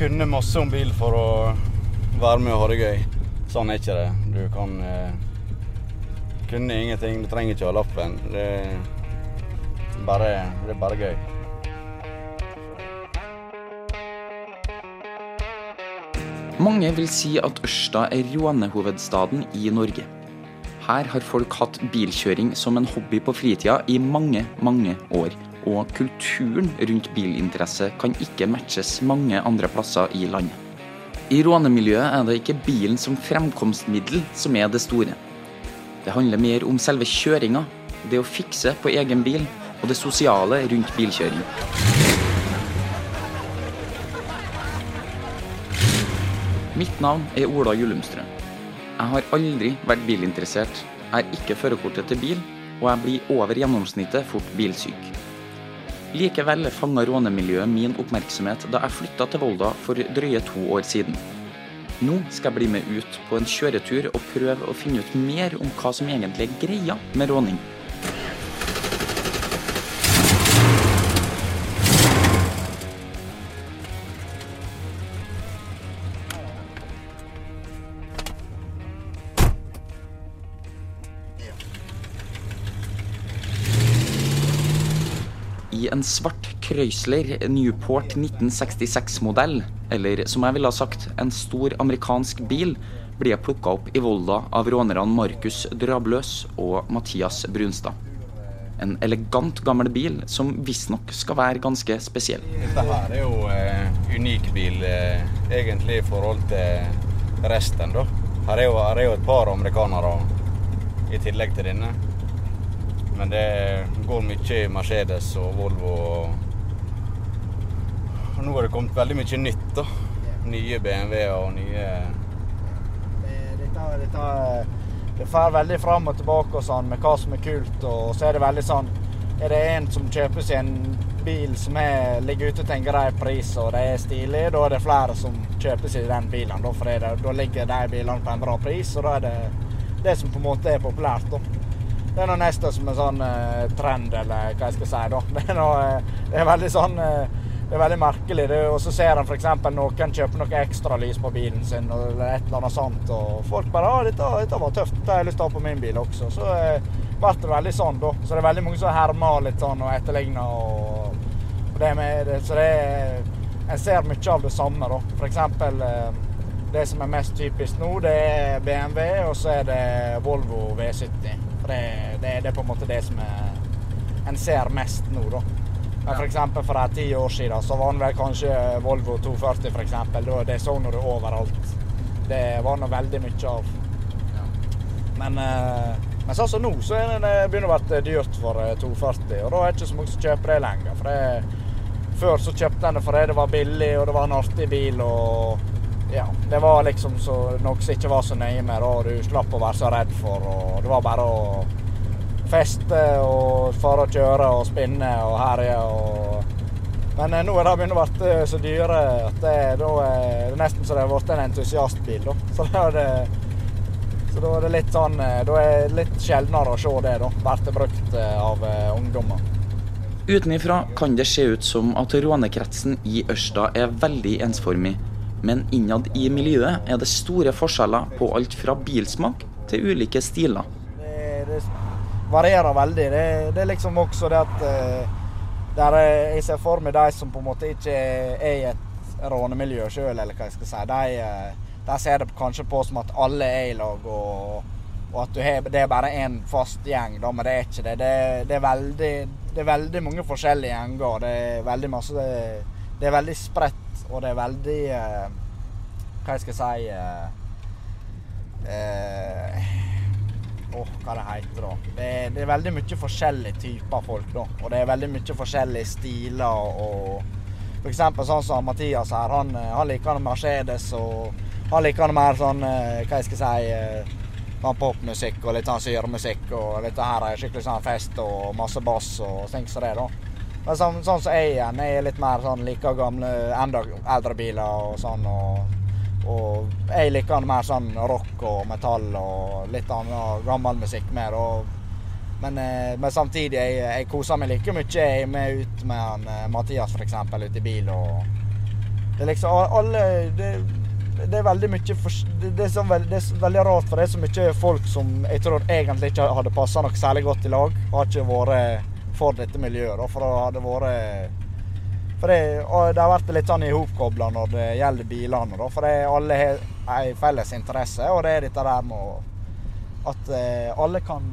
kunne masse om bil for å være med og ha det gøy. Sånn er ikke det. Du kan eh, kunne ingenting. Du trenger ikke ha lappen. Det bare, det er bare gøy. Mange vil si at Ørsta er rånehovedstaden i Norge. Her har folk hatt bilkjøring som en hobby på fritida i mange, mange år. Og kulturen rundt bilinteresse kan ikke matches mange andre plasser i landet. I rånemiljøet er det ikke bilen som fremkomstmiddel som er det store. Det handler mer om selve kjøringa, det å fikse på egen bil og det sosiale rundt bilkjøring. Mitt navn er Ola Jullumstrø. Jeg har aldri vært bilinteressert. Jeg har ikke førerkortet til bil, og jeg blir over gjennomsnittet fort bilsyk. Likevel fanga rånemiljøet min oppmerksomhet da jeg flytta til Volda for drøye to år siden. Nå skal jeg bli med ut på en kjøretur og prøve å finne ut mer om hva som egentlig er greia med råning. En svart Chrysler Newport 1966-modell, eller som jeg ville ha sagt, en stor amerikansk bil, blir plukka opp i Volda av rånerne Markus Drabløs og Mathias Brunstad. En elegant gammel bil som visstnok skal være ganske spesiell. Dette her er jo eh, unik bil eh, egentlig i forhold til resten, da. Her er jo, her er jo et par amerikanere i tillegg til denne. Men det går mye i Mercedes og Volvo. Og nå har det kommet veldig mye nytt, da. Nye BMW-er og nye Dette, dette, det fer veldig fram og tilbake og sånn med hva som er kult. Og så er det veldig sånn Er det en som kjøper seg en bil som er, ligger ute til en grei pris og det er stilig, da er det flere som kjøper seg den bilen. Da, for det, da ligger de bilene på en bra pris, og da er det det som på en måte er populært. da. Det er noe nesten som en sånn eh, trend, eller hva jeg skal si. da. Det er, noe, eh, det er veldig sånn eh, det er veldig merkelig. Og så ser en f.eks. noen kjøpe noe ekstra lys på bilen sin, eller et eller annet sånt, og folk bare ah, dette, dette var tøft, Det har jeg lyst til å ha på min bil også. Så eh, ble det veldig sånn, da. Så det er veldig mange som hermer litt sånn og etterligner. Og, det med, så det er En ser mye av det samme, da. Eksempel eh, det som er mest typisk nå, det er BMW, og så er det Volvo V70. For det, det, det er på en måte det som er, en ser mest nå, da. Men for eksempel for ti år siden så var det vel kanskje Volvo 240, for eksempel. Det så du overalt. Det var nå veldig mye av. Men, eh, men sånn som nå, så er det, det begynner å bli dyrt for eh, 240. Og da er det ikke så mange som kjøper det lenger. For det, før så kjøpte en det fordi det var billig, og det var en artig bil. og ja, Det var liksom så, noe som ikke var så nøye med, og du slapp å være så redd for. og Det var bare å feste og fare og kjøre og spinne og herje. og men eh, nå er det begynt å bli så dyre at det, da er det nesten så det har blitt en entusiastbil. Da. Så da det, så da er det litt sånn eh, Da er det litt sjeldnere å se det, da. Blir brukt eh, av ungdommer. Utenifra kan det se ut som at rånekretsen i Ørsta er veldig ensformig. Men innad i miljøet er det store forskjeller på alt fra bilsmak til ulike stiler. Det, det varierer veldig. Det, det, er liksom også det at der jeg ser for meg de som på en måte ikke er i et rånemiljø sjøl, eller hva jeg skal si. De, de ser det kanskje på som at alle er i lag, og, og at har, det er bare én fast gjeng. Da, men det er ikke det. Det, er, veldig, det er veldig mange forskjellige gjenger. Det er veldig masse det er veldig spredt, og det er veldig Hva jeg skal si eh, oh, hva det heter da. Det er, det er, veldig mye forskjellige typer folk, da. Og det er veldig mye forskjellige stiler og eksempel sånn som Mathias her, han, han liker Mercedes, og han liker noe mer sånn Hva jeg skal si sånn popmusikk og litt sånn syremusikk, og dette her er skikkelig sånn fest og masse bass og ting som det, da. Men sånn, sånn som jeg igjen, jeg er litt mer sånn like gamle, enda eldre biler og sånn. og og jeg liker mer sånn rock og metall og litt annen gammel musikk mer. Og, men, men, samtidig, jeg, jeg, koser meg like mye jeg er med ut med han, Mathias f.eks. ute i bil. Og Det er liksom alle det, det er veldig mye for, det, er så veld, det, er veldig rart, for det er så mye folk som jeg tror egentlig ikke hadde passa noe særlig godt i lag. Har ikke vært for dette miljøet. Da, for det hadde vært for det, det, har vært litt sånn ihopkobla når det gjelder bilene. Da, for det, alle har en felles interesse, og det er dette der med at eh, alle kan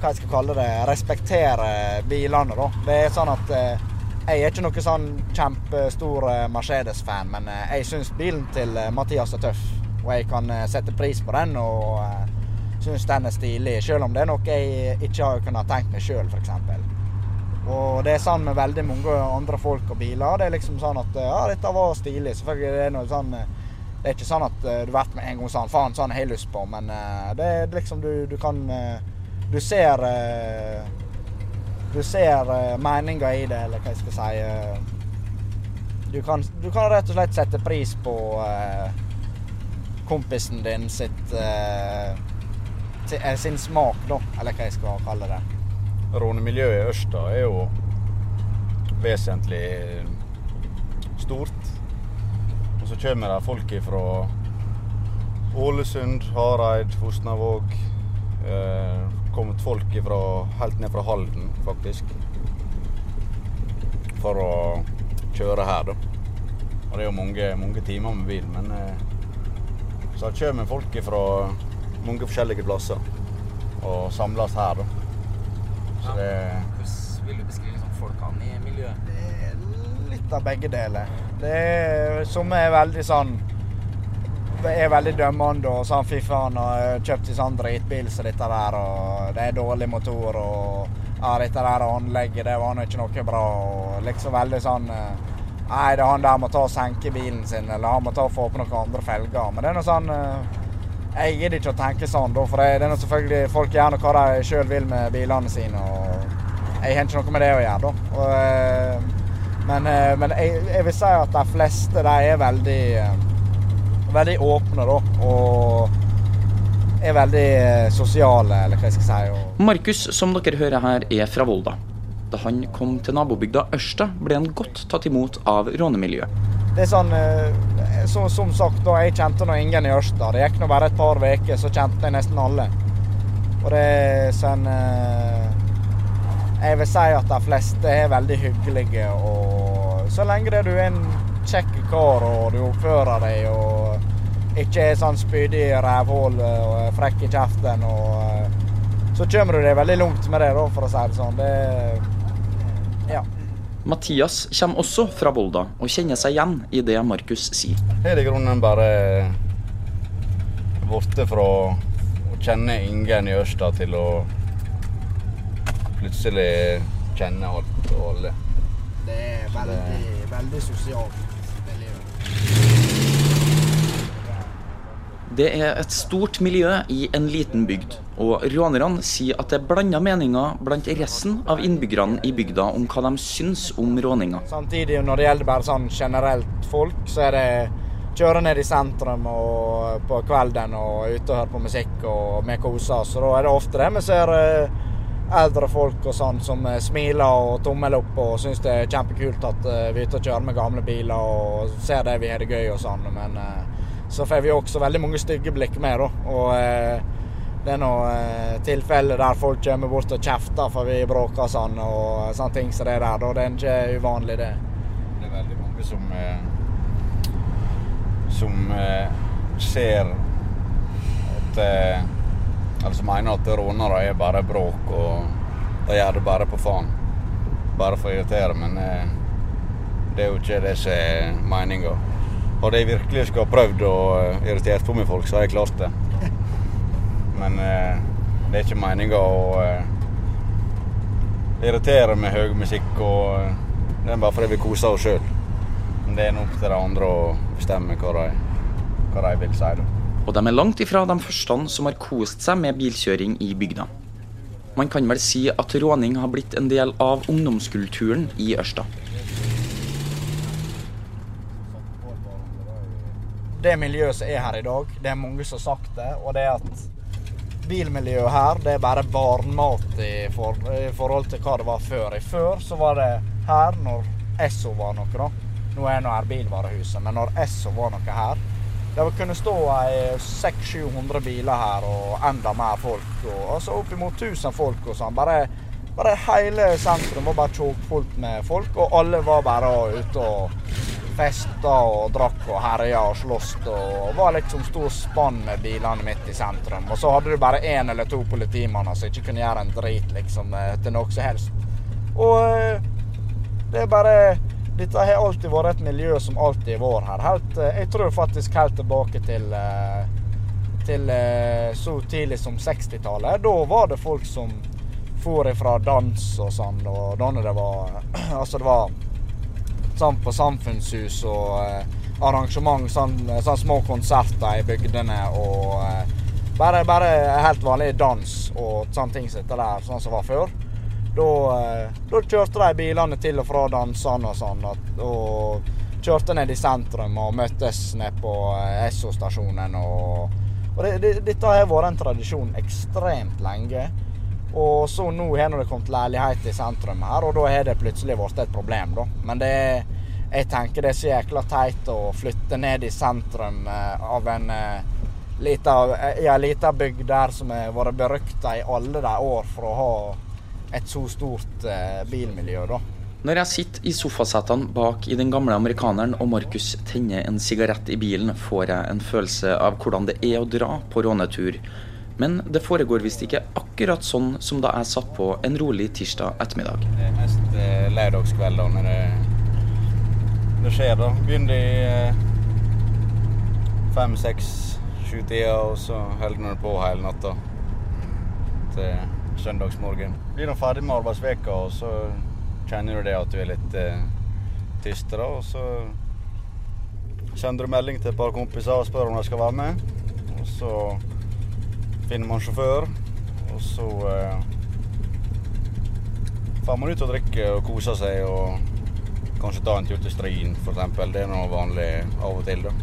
hva jeg skal kalle det, respektere bilene. da. Det er sånn at eh, jeg er ikke noe sånn kjempestor eh, Mercedes-fan, men jeg syns bilen til Mathias er tøff. Og jeg kan sette pris på den og syns den er stilig, selv om det er noe jeg ikke har kunnet tenkt meg sjøl, f.eks. Og det er sånn med veldig mange andre folk og biler. Det er liksom sånn at ja, dette var stilig. Selvfølgelig det er noe sånn Det er ikke sånn at du blir med en gang sånn Faen, sånn har jeg lyst på. Men det er liksom du, du kan Du ser du ser meninga i det, eller hva jeg skal si. Du, kan, du, kan, rett og slett sette pris på kompisen din sitt sin smak, da, eller hva jeg skal kalle det. Rånemiljøet i Ørsta er jo vesentlig stort. Og så kommer det folk fra Ålesund, Hareid, Fosnavåg. Eh, kommet folk ifra, helt ned fra Halden, faktisk. For å kjøre her, da. Og det er jo mange, mange timer med bil, men eh, så kommer folk fra mange forskjellige plasser og samles her, da. Så det Hvordan vil du beskrive liksom, folkene i miljøet? Det er litt av begge deler. Det er, som er veldig sånn er veldig dømmende og sånn fy faen, og kjøpt en sånn dritbil som dette der, og det er dårlig motor, og ja, dette der anlegget, det var nå ikke noe bra, og liksom veldig sånn eh, Nei, det er han der må ta og senke bilen sin, eller han må ta og få på noen andre felger. Men det er noe sånn eh, Jeg gidder ikke å tenke sånn, da, for det, er selvfølgelig Folk gjør hva de sjøl vil med bilene sine, og jeg har ikke noe med det å gjøre, da. Og, eh, men, men jeg, jeg, vil si at de fleste de er veldig veldig åpne, da. Og er veldig eh, sosiale, eller hva jeg skal si. Og... Markus, som dere hører her, er fra Volda. Da han kom til nabobygda Ørsta, ble han godt tatt imot av rånemiljøet. Det er sånn, eh, så, Som sagt, da jeg kjente nå ingen i Ørsta. Det gikk nå bare et par uker, så kjente jeg nesten alle. Og det er sånn eh, Jeg vil si at de fleste er veldig hyggelige, og så lenge du er en kjekk kar og du oppfører deg og ikke er sånn spydig rævhål og frekk i kjeften. Og, eh, så kommer du deg veldig langt med det, da, for å si det sånn. Det, ja. Mathias kommer også fra Volda og kjenner seg igjen i det Markus sier. Har i grunnen bare borte fra å kjenne ingen i Ørsta til å plutselig kjenne alt og alle. Det er veldig, veldig sosialt. Det er et stort miljø i en liten bygd, og rånerne sier at det er blanda meninger blant resten av innbyggerne i bygda om hva de syns om råninga. Samtidig, når det gjelder bare sånn generelt folk, så er det kjøre ned i sentrum på kvelden og ute og høre på musikk og vi koser oss. Da er det ofte det vi ser eh, eldre folk og sånn som eh, smiler og tommel opp og syns det er kjempekult at eh, vi er ute og kjører med gamle biler og ser det vi har det gøy og sånn. Men så får vi også veldig mange stygge blikk med, da. Og det er noen tilfeller der folk kommer bort og kjefter for vi bråker sånn og sånne ting som så det der. Da det er ikke uvanlig, det. Det er veldig mange som som ser at eller som mener at rånere er bare bråk, og de gjør det bare på faen. Bare for å irritere, men eh, det er jo ikke det som er meninga. Hadde jeg virkelig skulle ha prøvd å irritere på meg folk, så hadde jeg klart det. Men eh, det er ikke meninga å uh, irritere med høy musikk, og uh, det er bare fordi vi koser oss sjøl. Men det er opp til de andre å bestemme hva de, vil si. da. Og de er langt ifra de første som har kost seg med bilkjøring i bygda. Man kan vel si at råning har blitt en del av ungdomskulturen i Ørsta. Det miljøet som er her i dag, det er mange som har sagt det, og det at bilmiljøet her det er bare barnmat i, for, i forhold til hva det var før. I før så var det her, når Esso var noe, da. nå er nå her bilvarehuset, men når Esso var noe her Det kunne stå 600-700 biler her, og enda mer folk. Og, altså Oppimot 1000 folk og sånn. Bare, bare hele sentrum var bare tjåkfullt med folk, og alle var bare ute og festa og drakk og herja og sloss. Og var liksom stor spann med bilene midt i sentrum. Og så hadde du bare én eller to politimanner som ikke kunne gjøre en drit liksom, eh, til noe som helst. Og eh, det er bare Dette har alltid vært et miljø som alltid har vært her. Helt, eh, jeg tror faktisk helt tilbake til til så tidlig som 60-tallet. Da var det folk som for ifra dans og sånn, og da det var Altså, det var sånn på samfunnshus og eh, arrangement, sånn, sånn, små konserter i bygdene og eh, bare, bare, helt vanlig dans og sånne ting som der, sånn som var før. Da, eh, da kjørte de bilene til og fra dansene og sånn, og, og, kjørte ned i sentrum og møttes ned på eh, Esso-stasjonen. og, og det, det, Dette har vært en tradisjon ekstremt lenge. Og så nå har det kommet leilighet i sentrum her, og da har det plutselig blitt et problem, da. Men det jeg tenker det er så jækla teit å flytte ned i sentrum eh, av en eh, lita, eh, ja, lita bygd der som har vært berykta i alle de år for å ha et så stort bilmiljø, da. Når jeg sitter i sofasetene bak i den gamle amerikaneren og Markus tenner en sigarett i bilen, får jeg en følelse av hvordan det er å dra på rånetur men det foregår visst ikke akkurat sånn som da jeg satt på en rolig tirsdag ettermiddag. Det er mest eh, lørdagskvelder når det, det, skjer, da. Begynner i eh, fem, seks, sju-tida, og så holder det på hele natta til søndagsmorgen. Blir du ferdig med arbeidsveka, og så kjenner du det at du er litt eh, tystere, og så sender du melding til et par kompiser og spør om de skal være med. Og så finner man sjåfør, og så eh, får man ut og drikke og kose seg og kanskje ta en tur til Stryn, f.eks. Det er noe vanlig av og til, da.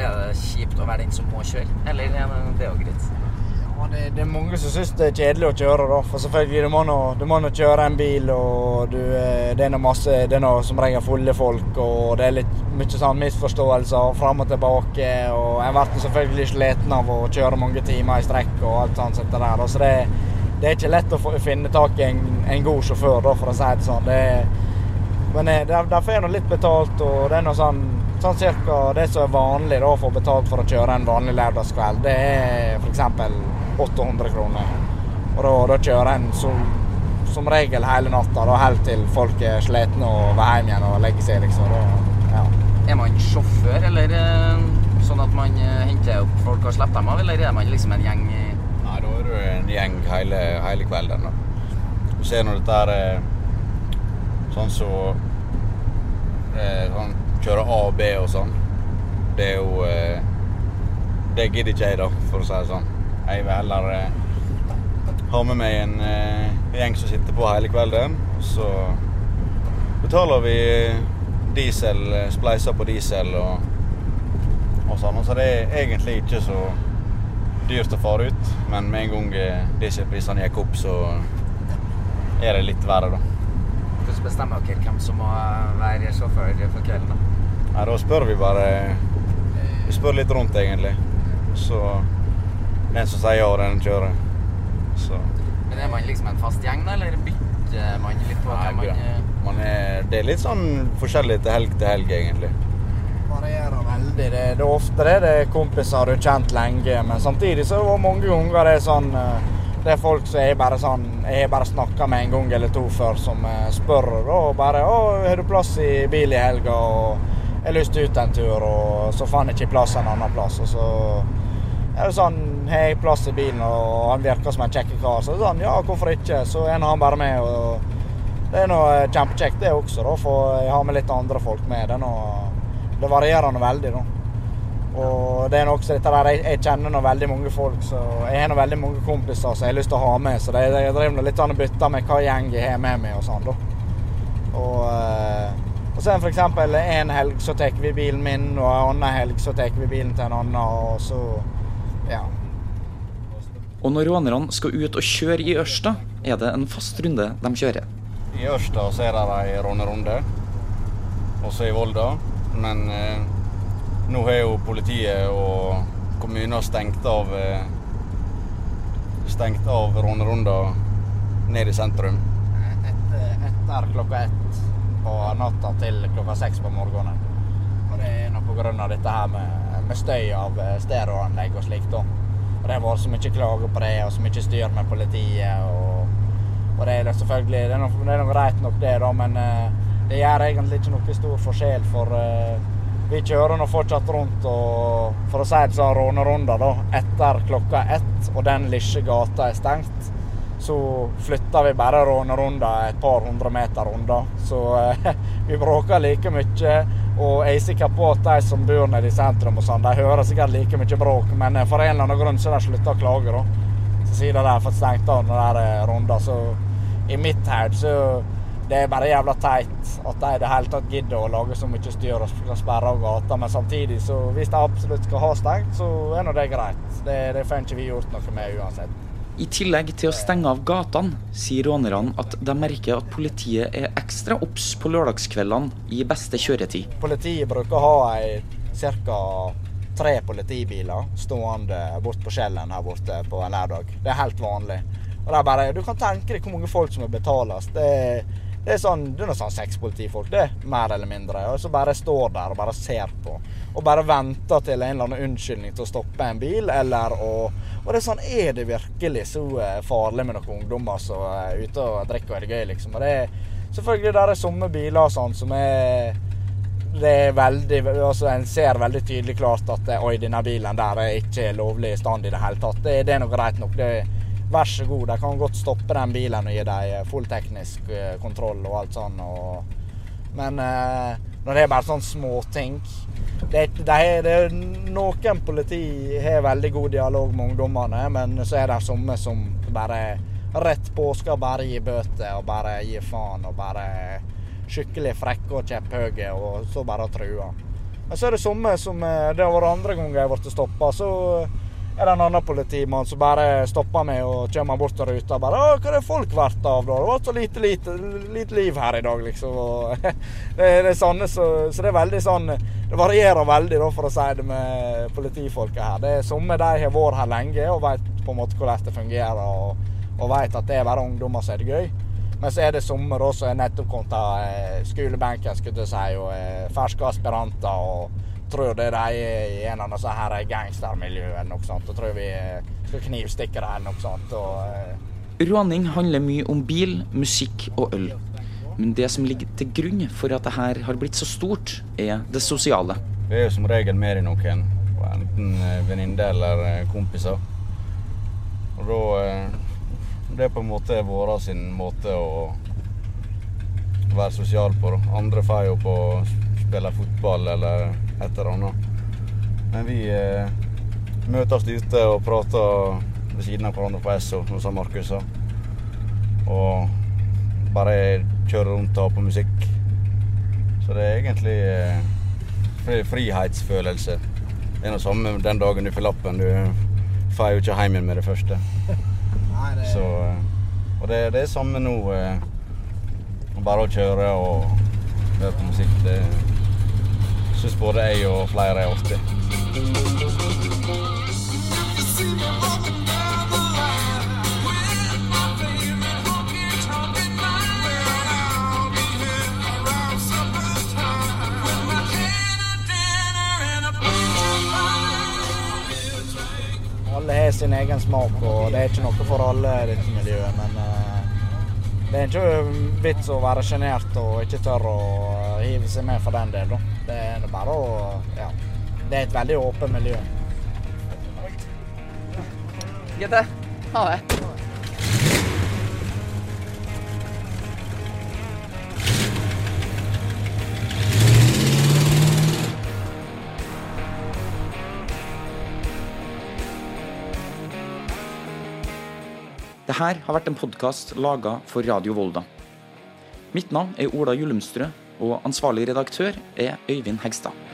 Er det kjipt å være den som må kjøre, eller er det jo greit? Det, det, er mange som syns det er kjedelig å kjøre, da. For selvfølgelig, du må nå, nå kjøre en bil, og du, eh, det er noe masse Det er noe som regel fulle folk, og det er litt mye sånn misforståelser fram og tilbake. Og en blir selvfølgelig sliten av å kjøre mange timer i strekk og alt sånt. Så det, så det, det, er ikke lett å finne tak i en, en god sjåfør, da, for å si det sånn. Det, men eh, de får nå litt betalt, og det er noe sånn sånn cirka det som er vanlig da, å få betalt for å kjøre en vanlig lørdagskveld, det er f.eks. 800 kroner. Og da, da kjører en som, som regel hele natta, da, helt til folk er slitne og vil hjem igjen og legge seg, liksom. Da, ja. Er man sjåfør, eller eh, sånn at man eh, henter opp folk og slipper dem av, eller er man liksom en gjeng? Nei, da er du en gjeng hele, hele kvelden. da. Du ser når dette er eh, sånn så sånn, Kjøre A og B og sånn. Det er jo Det gidder ikke jeg, da, for å si det sånn. Jeg vil heller ha med meg en gjeng som sitter på hele kvelden. Så betaler vi diesel, eh, spleiser på diesel og, og sånn. Så det er egentlig ikke så dyrt å fare ut, men med en gang eh, dieselprisene gikk opp, så er det litt verre, da. Hvordan bestemmer dere hvem som må være sjåfør for kvelden? Da Nei, da spør vi bare Vi spør litt rundt, egentlig. Så den som sier ja, den kjører. Så. Men Er man liksom en fast gjeng, da, eller bytter man litt på hvem man er, det er litt sånn forskjellig til helg til helg, egentlig. Varierer veldig. Det, det er ofte det, det er kompiser du har kjent lenge, men samtidig så er det mange ganger det er sånn eh, det er folk som jeg bare sånn Jeg har bare snakka med en gang eller to før, som eh, spør og bare 'Å, har du plass i bil i helga?' og 'Jeg har lyst til ut en tur', og så fant jeg ikke plass en annen plass. Og så er det sånn Har jeg plass i bilen, og han virker som en kjekk kar, så er det sånn Ja, hvorfor ikke? Så er han bare med. og det er noe kjempekjekt, det også, da, for jeg har med litt andre folk med. Det, noe, det varierer noe veldig, da. Og det er noe også dette der, jeg, jeg kjenner nå veldig mange folk, så jeg har nå veldig mange kompiser som jeg har lyst til å ha med. Så det, jeg driver litt sånn bytter med hva gjeng jeg har med meg og sånn, da. Og, eh, og så for eksempel en helg så tar vi bilen min, og en annen helg så tar vi bilen til en annen, og så ja. Og når rånerne skal ut og kjøre i Ørsta, er det en fast runde de kjører. I Ørsta så er det ei rånerunde. også i Volda. Men eh, nå har jo politiet og kommunen stengt av eh, stengt av rånerunder ned i sentrum. Et, etter klokka ett på natta til klokka seks på morgenen. Og det er nok pga. dette her med, med støy av eh, stereoanlegg og slikt. Og det har vært så mye klager på det, og så mye styr med politiet. Og, og det er selvfølgelig det er, noe, det er noe greit nok, det, da, men eh, det gjør egentlig ikke noe stor forskjell, for eh, vi kjører nå fortsatt rundt og for å si det sånn rånerunder da, etter klokka ett, og den lille gata er stengt. Så flytter vi bare rånerunda et par hundre meter unna. Så eh, vi bråker like mye. Og jeg er sikker på at de som bor nede i sentrum, og sånn, de hører sikkert like mye bråk, men eh, for en eller annen grunn så har de slutta å klage. da. Så Siden de har fått stengt av den der eh, runda. Så i mitt hode så det er bare jævla teit at de i det hele tatt gidder å lage så mye styr og skal sperre av gata. Men samtidig, så hvis de absolutt skal ha stengt, så er nå det greit. Det, det får ikke vi gjort noe med uansett. I tillegg til å stenge av gatene, sier rånerne at de merker at politiet er ekstra obs på lørdagskveldene i beste kjøretid. Politiet bruker å ha ca. tre politibiler stående bort på Skjellen her borte på en lørdag. Det er helt vanlig. Og det er bare, Du kan tenke deg hvor mange folk som må betales. Det er, det er sånn, det er noe sånn seks politifolk, det. Mer eller mindre. Og så bare står der og bare ser på. Og bare venter til en eller annen unnskyldning til å stoppe en bil, eller å Og det er sånn, er det virkelig så eh, farlig med noen ungdommer som er ute og drikker og er det gøy, liksom? Og det er selvfølgelig der er somme biler og sånn som er det er veldig, altså En ser veldig tydelig klart at eh, oi, denne bilen der er ikke lovlig i stand i det hele tatt. Det, det er nå greit nok. det Vær så god, de kan godt stoppe den bilen og gi dem full teknisk eh, kontroll og alt sånn. Og, men eh, når det er bare sånne småting det, det, det Noen politi har veldig god dialog med ungdommene, men så er det somme som bare rett på skal bare gi bøter og bare gi faen og bare skikkelig frekke og kjepphøye, og så bare true. Men så er det somme som eh, Det har vært andre ganger jeg har blitt stoppa, så er det en annen politimann som bare stopper meg og kommer bort til ruta og bare 'Å, hva er folk verdt av, da? Det var så lite, lite, lite liv her i dag', liksom. Det, er sånne, så, så, det er veldig sånn Det varierer veldig, da, for å si det med politifolket her. Det er Somme de har vært her lenge og vet på en måte hvordan det fungerer, og, og vet at det er bare ungdommer som er det gøy. Men så er det sommer som er nettopp kommet av eh, skolebenken, skulle jeg si, og eh, ferske aspiranter. og tror det de er i en av disse her gangstermiljøene eller noe sånt. Og tror vi skal knivstikke dem eller noe sånt. Og, Raning handler mye om bil, musikk og øl. Men det som ligger til grunn for at det her har blitt så stort, er det sosiale. Vi er jo som regel med i noen, enten venninner eller kompiser. Og da Det er på en måte vår sin måte å være sosial på. Andre får jo på å spille fotball eller et eller annet. Men vi eh, møtes ute og prater ved siden av hverandre på Esso, som Markus sa. Og bare kjører rundt og har på musikk. Så det er egentlig eh, frihetsfølelse. Det er noe samme den dagen du får lappen. Du får jo ikke hjem igjen med det første. Nei, det... Så, eh, og det, det er samme nå. Eh, bare å kjøre og høre på musikk. det syns både jeg og flere er artig. Alle har sin egen smak, og det er ikke noe for alle i dette miljøet. Men uh, det er ikke vits å være sjenert og ikke tørre å hive seg med for den del. da. Det er bare å Ja. Det er et veldig åpent miljø. GT, ha det. Det her har vært en podkast laga for Radio Volda. Mitt navn er Ola Julemstrø, og ansvarlig redaktør er Øyvind Hegstad.